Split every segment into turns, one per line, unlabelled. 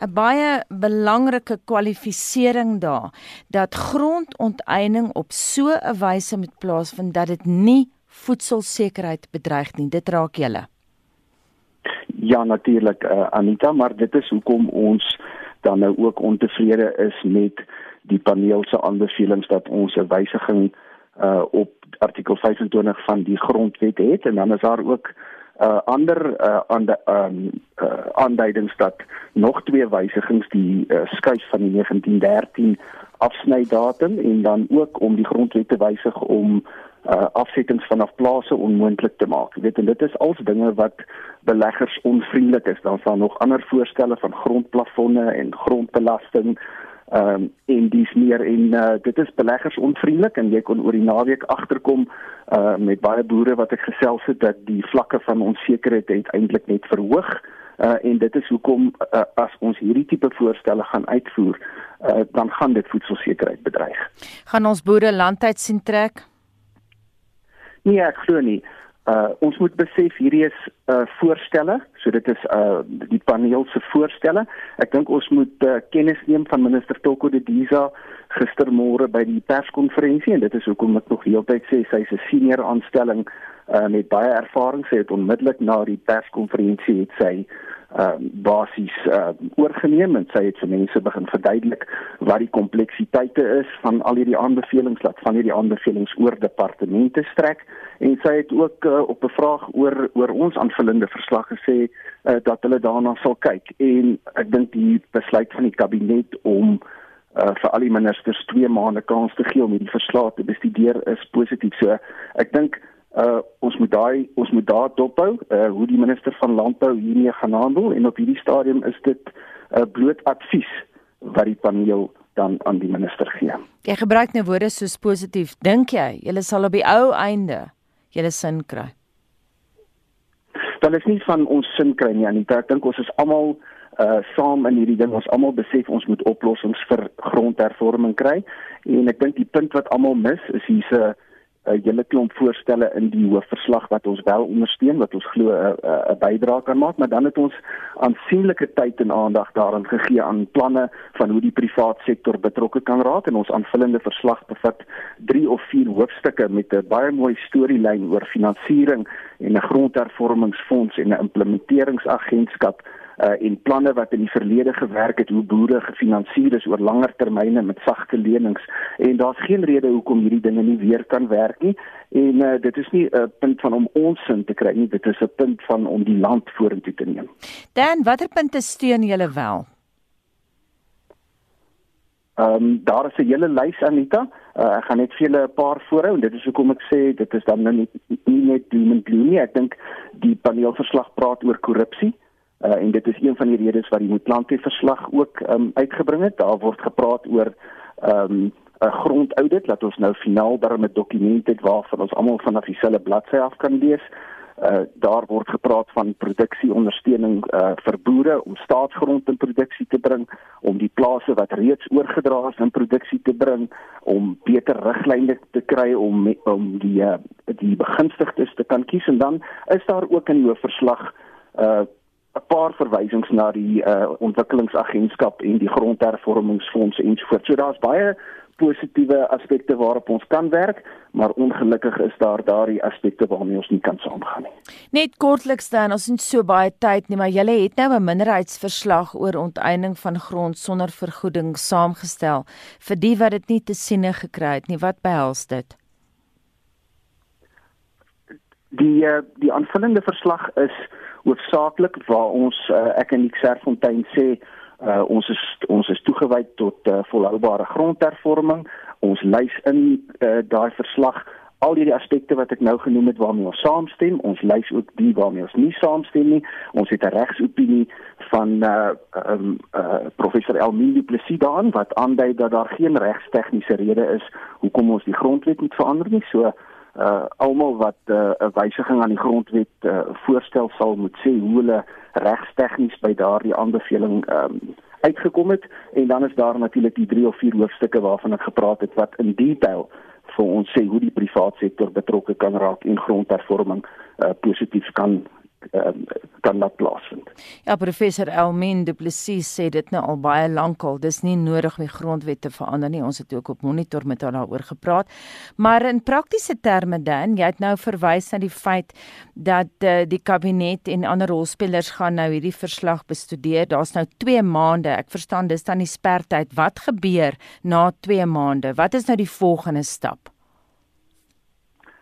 'n baie belangrike kwalifisering daar dat grondonteiening op so 'n wyse moet plaasvind dat dit nie voedselsekerheid bedreig nie. Dit raak julle.
Ja, natuurlik uh, Anita, maar dit is hoekom ons dan nou ook ontevrede is met die paneel se aanbevelings dat ons 'n wysiging uh op artikel 25 van die grondwet het en dan is daar ook uh ander uh aan um, uh aanduidings dat nog twee wysigings die uh, skuif van die 1913 afsnydatum en dan ook om die grondwet te wysig om uh afsettings vanaf plase onmoontlik te maak. Jy weet en dit is als dinge wat beleggers onvriendelik is. Dan staan nog ander voorstelle van grondplafonne en grondbelasting ehm um, en dis meer en uh, dit is beleggers onvriendelik en jy kon oor die naweek agterkom uh met baie boere wat ek gesels het dat die vlakke van onsekerheid eintlik net verhoog uh en dit is hoekom uh, as ons hierdie tipe voorstelle gaan uitvoer uh dan gaan dit voedselsekerheid bedreig.
Gaan ons boere landtyd sien trek?
Nee, ek glo nie. Uh ons moet besef hierdie is uh voorstelle, so dit is uh die paneel se voorstelle. Ek dink ons moet uh, kennis neem van minister Toko de Diza gistermôre by die perskonferensie en dit is hoekom ek nog heeltyd sê sy is 'n senior aanstelling uh met baie ervaring. Sy het onmiddellik na die perskonferensie het sy uh basies uh oorgeneem en sy het vir mense begin verduidelik wat die kompleksiteite is van al hierdie aanbevelings laat van hierdie aanbevelings oor departemente strek en sy het ook uh, op 'n vraag oor oor ons aanvullende verslag gesê uh, dat hulle daarna sal kyk en ek dink die besluit van die kabinet om uh vir al die ministers 2 maande kans te gee om hierdie verslag te bestudeer is positief so ek dink uh ons moet daai ons moet daar dophou uh hoe die minister van landbou hiermee gaan handel en op hierdie stadium is dit 'n uh, bloot advies wat die paneel dan aan die minister gee.
Jy gebruik nou woorde soos positief. Dink jy julle sal op die ou einde julle sin kry?
Dan is nie van ons sin kry nie Anita. Ek dink ons is almal uh saam in hierdie ding. Ons almal besef ons moet oplossings vir grondhervorming kry en ek dink die punt wat almal mis is hier's 'n 'n hele klomp voorstelle in die hoofverslag wat ons wel ondersteun wat ons glo 'n 'n bydrae kan maak, maar dan het ons aansienlike tyd en aandag daaraan gegee aan planne van hoe die privaat sektor betrokke kan raak en ons aanvullende verslag bevat 3 of 4 hoofstukke met 'n baie mooi storielyn oor finansiering en 'n grondhervormingsfonds en 'n implementeringsagentskap uh, en planne wat in die verlede gewerk het hoe boere gefinansier is oor langer termyne met sagte lenings en daar's geen rede hoekom hierdie dinge nie weer kan werk nie en uh, dit is nie 'n uh, punt van om ons sin te kry nie dit is 'n punt van om die land vorentoe te neem.
Dan watter punte steun julle wel?
Ehm um, daar is 'n hele lys Anita. Uh, ek gaan net vir julle 'n paar voorhou en dit is hoekom ek sê dit is dan nou nie, nie net doom and gloom nie. Ek dink die paneelverslag praat oor korrupsie. Uh, en dit is een van die redes wat die Moetlantie verslag ook um, uitgebring het. Daar word gepraat oor ehm, 'n um, grondaudit dat ons nou finaal daarmee 'n dokument het waarvan ons almal vanaf dieselfde bladsy af kan lees. Uh, daar word gepraat van produksieondersteuning uh, vir boere om staatsgrond in produksie te bring, om die plase wat reeds oorgedra is in produksie te bring, om beter riglyne te kry om om die uh, die begunstigdes te kan kies en dan is daar ook in die verslag uh 'n paar verwysings na die uh, ontwikkelingsagentskap en die grondhervormingsfonds ensovoorts. So daar's baie positiewe aspekte waarop ons kan werk, maar ongelukkig is daar daardie aspekte waarmee ons nie kan saamgaan nie.
Net kortliks dan, ons het so baie tyd nie, maar julle het nou 'n minderheidsverslag oor onteiening van grond sonder vergoeding saamgestel vir die wat dit nie te siene gekry het nie. Wat behels dit?
Die uh, die aanvullende verslag is hoofsaaklik waar ons uh, ek en Xerfontein sê uh, ons is ons is toegewy tot uh, volhoubare grondhervorming. Ons lys in uh, daai verslag al die aspekte wat ek nou genoem het waarmee ons saamstem. Ons lys ook die waarmee ons nie saamstem nie. Ons het 'n regsopinie van uh, um, uh, professor Elmini Plessis daan wat aandui dat daar geen regstegniese rede is hoekom ons die grondwet moet verander nie. So uh almal wat 'n uh, wysiging aan die grondwet uh, voorstel sal moet sê hoe hulle regstegnies by daardie aanbeveling um uitgekom het. En dan is daar natuurlik die 3 of 4 hoofstukke waarvan ek gepraat het wat in detail vir ons sê hoe die private sektor betrokke kan raak en grondhervorming uh, positief kan um, kan laat plaasvind.
Ja, professor Elmin Du Plessis sê dit nou al baie lank al, dis nie nodig om die grondwet te verander nie. Ons het ook op monitor met haar daaroor gepraat. Maar in praktiese terme dan, jy het nou verwys na die feit dat uh, die kabinet en ander rolspelers gaan nou hierdie verslag bestudeer. Daar's nou 2 maande. Ek verstaan dis dan die spertyd. Wat gebeur na 2 maande? Wat is nou die volgende stap?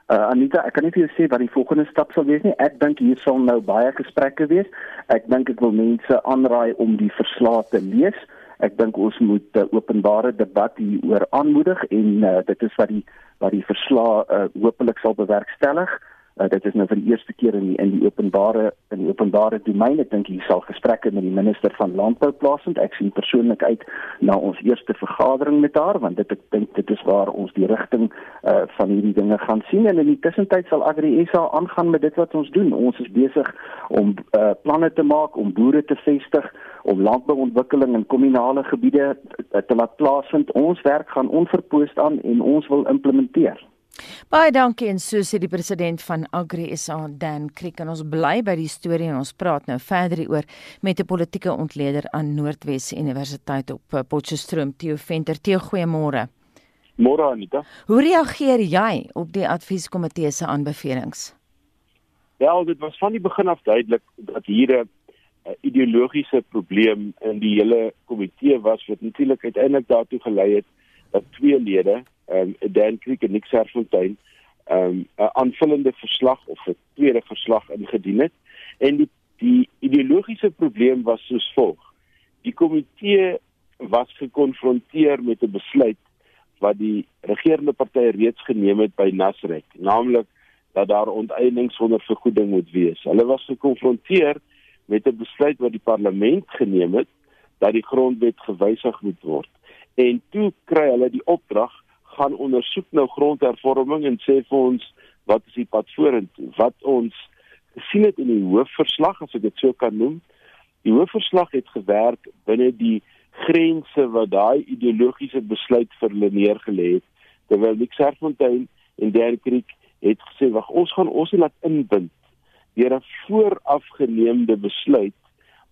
Uh, Anita, ek kan nie vir jou sê wat die volgende stap sal wees nie. Ek dink hier sal nou baie gesprekke wees. Ek dink ek wil mense aanraai om die verslae te lees. Ek dink ons moet 'n uh, openbare debat hieroor aanmoedig en uh, dit is wat die wat die verslae uh, hopelik sal bewerkstellig. Dit is nou vir die eerste keer in die, in die openbare in die openbare domein. Ek dink hier sal gesprekke met die minister van landbou plaasvind. Ek sien persoonlik uit na ons eerste vergadering met haar want dit ek dink dit is waar ons die rigting uh, van hierdie dinge gaan sien en in die tussentyd sal Agri SA aangaan met dit wat ons doen. Ons is besig om uh, planne te maak om boere te vestig om landbouontwikkeling in kommunale gebiede te laat plaasvind. Ons werk gaan onverpoost aan en ons wil implementeer.
Baie dankie en so sê die president van Agri SA Dan Kriek en ons bly by die storie en ons praat nou verder hieroor met 'n politieke ontleder aan Noordwes Universiteit op eh, Potchefstroom Theo Venter. Theo, goeiemôre.
Môre Anita.
Hoe reageer jy op die advieskomitee se aanbevelings?
Wel, dit was van die begin af duidelik dat hier 'n ideologiese probleem in die hele komitee was wat natuurlik uiteindelik daartoe gelei het dat twee lede ehm um, Dan Creek en Nick Serfontein ehm um, 'n aanvullende verslag of 'n tweede verslag ingedien het en die die ideologiese probleem was soos volg. Die komitee was gekonfronteer met 'n besluit wat die regerende party reeds geneem het by Nasrek, naamlik dat daar onteiening sonder vergoeding moet wees. Hulle was gekonfronteer met 'n besluit wat die parlement geneem het dat die grondwet gewysig moet word. En toe kry hulle die opdrag gaan ondersoek nou grondhervorming en sê vir ons wat is die pad vorentoe? Wat ons gesien het in die hoofverslag as ek dit so kan noem. Die hoofverslag het gewerk binne die grense wat daai ideologiese besluit vir hulle neergelê het terwyl Nick Serfontein en Derek Creek het gesê wag ons gaan ons laat inbind deur 'n voorafgeneemde besluit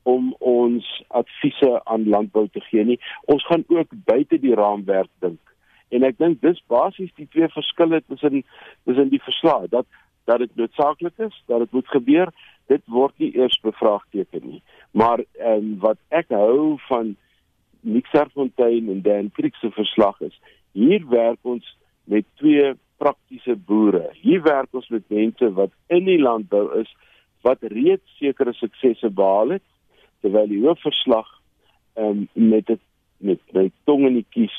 om ons adviese aan landbou te gee nie ons gaan ook buite die raamwerk dink en ek dink dis basies die twee verskille tussen tussen die verslae dat dat dit noodsaaklik is dat dit moet gebeur. Dit word nie eers bevraagteken nie. Maar ehm wat ek hou van Nick Serfontein en Dan Creek se verslag is hier werk ons met twee praktiese boere. Hier werk ons met mense wat in die landbou is wat reeds sekere suksesse behaal het terwyl die hoofverslag ehm um, met dit met my tong in die kies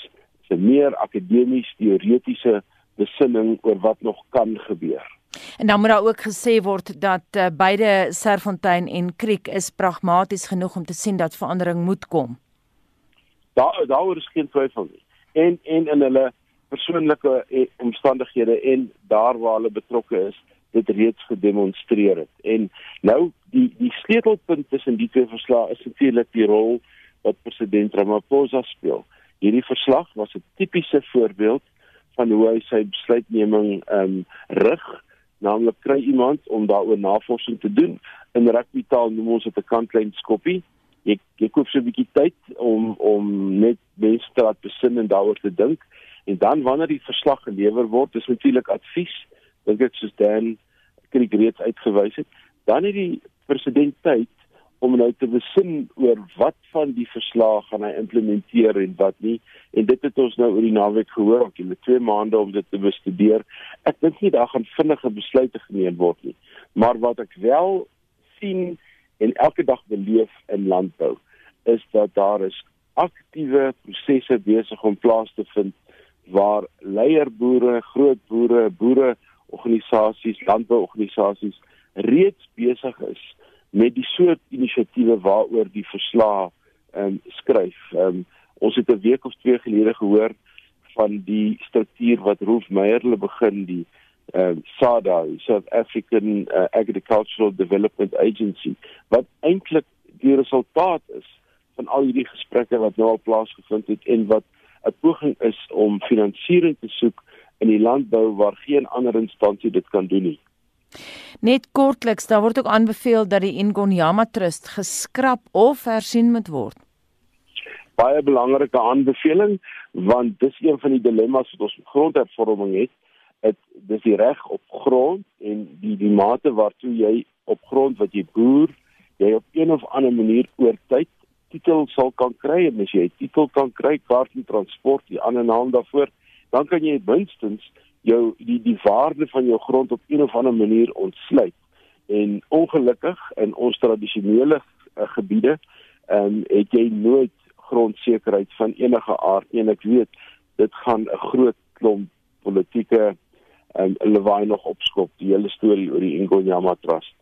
'n meer akademies teoretiese besinning oor wat nog kan gebeur.
En dan moet daar ook gesê word dat uh, beide Serfontein en Kriek is pragmaties genoeg om te sien dat verandering moet kom.
Daar daaroor is geen twyfel nie. En en in hulle persoonlike eh, omstandighede en daar waar hulle betrokke is, dit reeds gedemonstreer het. En nou die die sleutelpunt tussen die twee verslae is natuurlik die rol wat president Ramaphosa speel. Hierdie verslag was 'n tipiese voorbeeld van hoe hy sy besluitneming ehm um, rig, naamlik kry iemand om daaroor navorsing te doen. In rugbytaal noem ons dit 'n kantlyn skoppie. Ek ek koop so 'n bietjie tyd om om net mense te laat besin en daaroor te dink. En dan wanneer die verslag gelewer word, is natuurlik advies, dink ek soos Dan Krieg reeds uitgewys het, dan het die president tyd om nou te besin oor wat van die verslae gaan hy implementeer en wat nie. En dit het ons nou oor die naweek gehoor ook in die twee maande om dit te bestudeer. Ek dink nie daar gaan vinnige besluite geneem word nie. Maar wat ek wel sien en elke dag beleef in landbou is dat daar is aktiewe prosesse besig om plaas te vind waar leierboere, groot boere, boere organisasies, landbouorganisasies reeds besig is met die soort inisiatiewe waaroor die verslag ehm um, skryf. Ehm um, ons het 'n week of twee gelede gehoor van die struktuur wat Rolf Meyer hulle begin die ehm um, SADA, South African uh, Agricultural Development Agency wat eintlik die resultaat is van al hierdie gesprekke wat nou al plaasgevind het en wat 'n poging is om finansiering te soek in die landbou waar geen ander instansie dit kan doen nie.
Net kortliks, daar word ook aanbeveel dat die Ingonyama Trust geskraap of hersien moet word.
Baie belangrike aanbeveling want dis een van die dilemma's wat ons grondhervorming het. Dit dis die reg op grond en die die mate waartoe jy op grond wat jy boer, jy op een of ander manier oor tyd titel sal kan kry en as jy 'n titel kan kry, kaart en transport, die ander naam daarvoor, dan kan jy minstens jou die die waarde van jou grond op een of ander manier ontsluit. En ongelukkig in ons tradisionele uh, gebiede, ehm um, het jy nooit grondsekerheid van enige aard nie en ek weet dit gaan 'n groot klomp politieke en um, lewaai nog opskop die hele storie oor die Ingonyama Trust.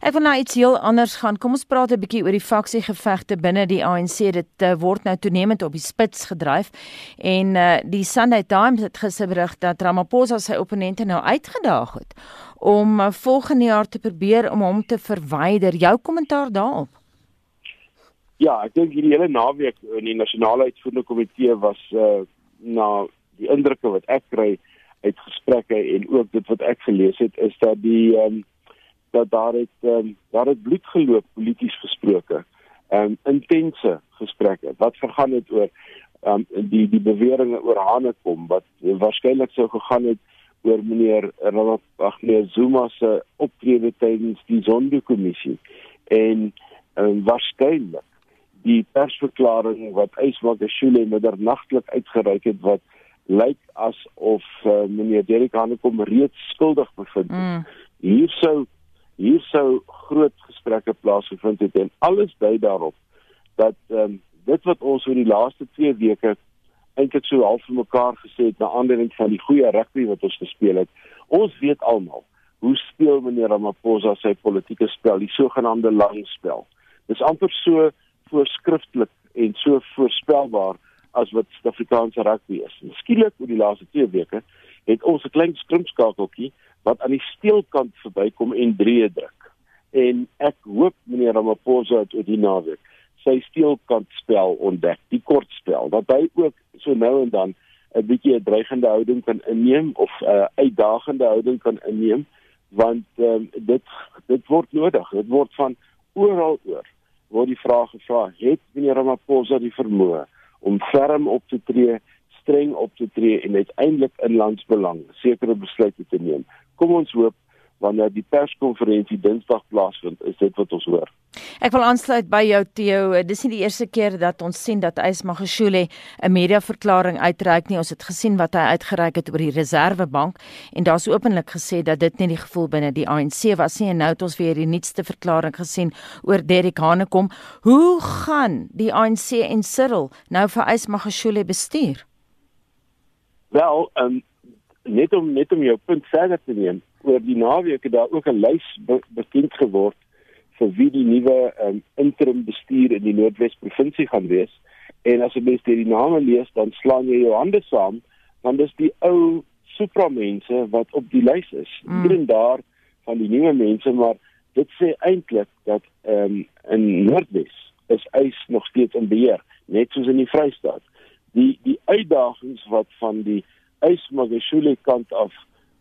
Ek wil nou iets heel anders gaan. Kom ons praat 'n bietjie oor die faksiegevegte binne die ANC. Dit uh, word nou toenemend op die spits gedryf en uh, die Sunday Times het gister berig dat Ramaphosa sy opponente nou uitgedaag het om uh, volgende jaar te probeer om hom te verwyder. Jou kommentaar daarop?
Ja, ek dink hierdie hele naweek in die nasionale uitvoerende komitee was uh na die indrukke wat ek kry uit gesprekke en ook dit wat ek gelees het is dat die um, dat daar het um, daar het bloed geloop polities gesproke. Ehm um, intense gesprekke. Wat vergaan het oor ehm um, die die beweringe oor Hanekom wat waarskynlik sou gegaan het oor meneer Ramaphosa Zuma se optrede tydens die Zondo-kommissie en ehm um, waarskynlik die persverklaring wat Ysmakashule middernagtelik uitgereik het wat lyk asof uh, meneer Derek Hanekom reeds skuldig bevind is. Mm. Hier sou hier sou groot gesprekke plaasgevind het en alles dui daarop dat um, dit wat ons oor die laaste 2 weke eintlik so half vir mekaar gesê het na aanleiding van die goeie rugby wat ons gespeel het. Ons weet almal hoe speel meneer Ramaphosa sy politieke spel, die sogenaamde lang spel. Dis amper so voorskrifklik en so voorspelbaar as wat Suid-Afrikaanse rugby is. Skielik oor die laaste 2 weke het ons 'n klein skrimskakeltjie wat aan die steelkant verbykom en drie druk. En ek hoop meneer Ramaphosa het oor die naweek sy steelkant spel ontdek, die kort spel, dat hy ook so nou en dan 'n bietjie 'n dreigende houding kan inneem of 'n uh, uitdagende houding kan inneem want um, dit dit word nodig. Dit word van oral oor word die vraag gevra: het meneer Ramaphosa die vermoë om ferm op te tree, streng op te tree en uiteindelik in landsbelang sekere besluite te neem? Kom ons hoop wanneer die perskonferensie Dinsdag plaasvind, is dit wat ons hoor.
Ek wil aansluit by jou Theo. Dis nie die eerste keer dat ons sien dat Ysmagashule 'n mediaverklaring uitreik nie. Ons het gesien wat hy uitgereik het oor die Reserwebank en daar's openlik gesê dat dit nie die gevoel binne die ANC was nie. En nou het ons weer die nuutste verklaring gesien oor Derek Hanekom. Hoe gaan die ANC en Cyril nou vir Ysmagashule bestuur?
Wel, um, net om net om jou punt verder te neem oor die naweek het daar ook 'n lys be bekend geword vir wie die nuwe um, interim bestuur in die Noordwes provinsie gaan wees. En as jy mens die name lees, dan slaan jy jou hande saam, want dis die ou supra mense wat op die lys is. Mm. Hier en daar van die nuwe mense, maar dit sê eintlik dat ehm um, in Noordwes is eis nog steeds in beheer, net soos in die Vrystaat. Die die uitdagings wat van die eis Magashule kant af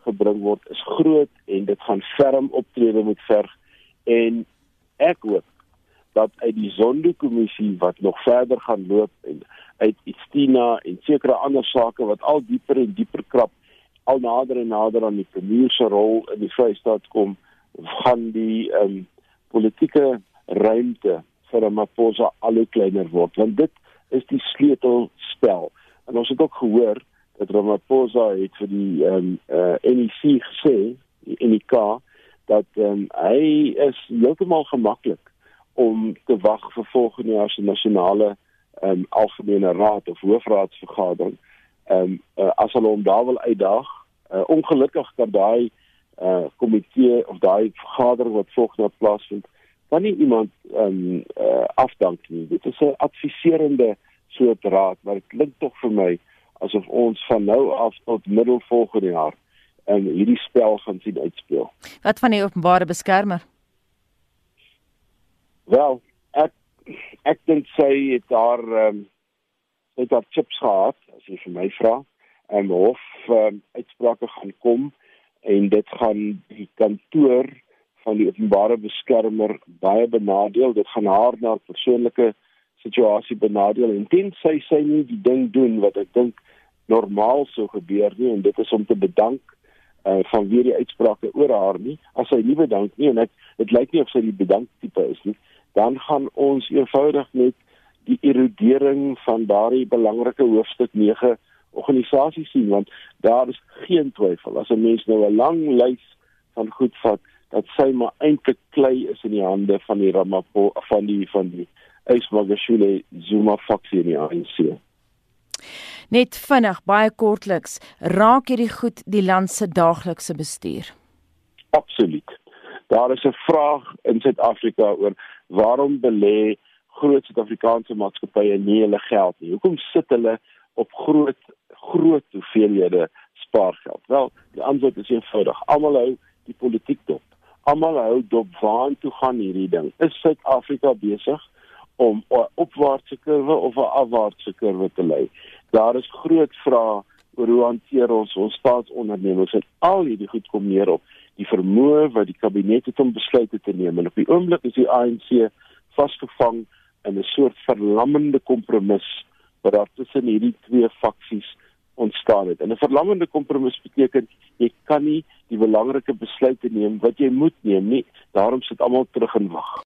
gebring word is groot en dit gaan ferm optrede moet verg. En ek hoop dat uit die Zondo-kommissie wat nog verder gaan loop en uit Istina en sekere ander sake wat al dieper en dieper krap al nader en nader aan die premier se rol in die Vrystaat kom gaan die um, politieke ruimte vir 'n Maposa al hoe kleiner word. Want dit is die sleutelspel en ons het ook gehoor dat Ramaphosa het vir die ehm um, uh, NEC gesê in die K dat ehm um, hy is heeltemal gemaklik om te wag vir volgende jaar se nasionale ehm um, algemene raad of hoofraadsvergadering. Ehm um, uh, as hulle hom daar wil uitdaag, uh, ongelukkig kan daai uh komitee of daai vergadering wat volgende plaasvind, kan nie iemand ehm um, uh, afdank nie. Dit is 'n adviserende soort raad, maar dit klink tog vir my asof ons van nou af tot middel volgende jaar en hierdie spel gaan sien uitspeel.
Wat van die openbare beskermer?
Wel, ek ek dink sy het daar ehm um, het daar chips gehad as jy vir my vra. En hof ehm um, uitsprake gaan kom en dit gaan die kantoor van die openbare beskermer baie benadeel. Dit gaan haar na persoonlike situasie benadeel. En tensy sy nie die ding doen wat ek dink normaal sou gebeur nie en dit is om te bedank uh, van weer die uitsprake oor haar nie. As sy nie bedank nie en ek dit lyk nie of sy die bedank tipe is nie dan gaan ons eenvoudig net die erodering van daardie belangrike hoofstuk 9 organisasie sien want daar is geen twyfel. As 'n mens nou 'n lang lys van goed vat dat sy maar eintlik klei is in die hande van die Ramaphosa van die van die Ysmagashule Zuma faksie in die ANC.
Net vinnig, baie kortliks, raak hierdie goed die land se daaglikse bestuur?
Absoluut. Daar is 'n vraag in Suid-Afrika oor waarom belê groot Suid-Afrikaanse maatskappye nie hulle geld nie. Hoekom sit hulle op groot groot hoeveelhede spaargeld? Wel, die antwoord is eenvoudig. Almal hou die politiek dop. Almal hou dop waar toe gaan hierdie ding. Is Suid-Afrika besig om 'n opwaartse kurwe of 'n afwaartse kurwe te lei? Daar is groot vrae oor hoe hanteer ons ons staatsondernemings en al hierdie goed kom neer op die vermoë wat die kabinet het om besluite te neem en op die oomblik is die ANC vasgevang in 'n soort verlammende kompromis wat daar tussen hierdie twee faksies ontstaan het. En 'n verlammende kompromis beteken jy kan nie die belangrike besluite neem wat jy moet neem nie. Daarom sit almal terug en wag.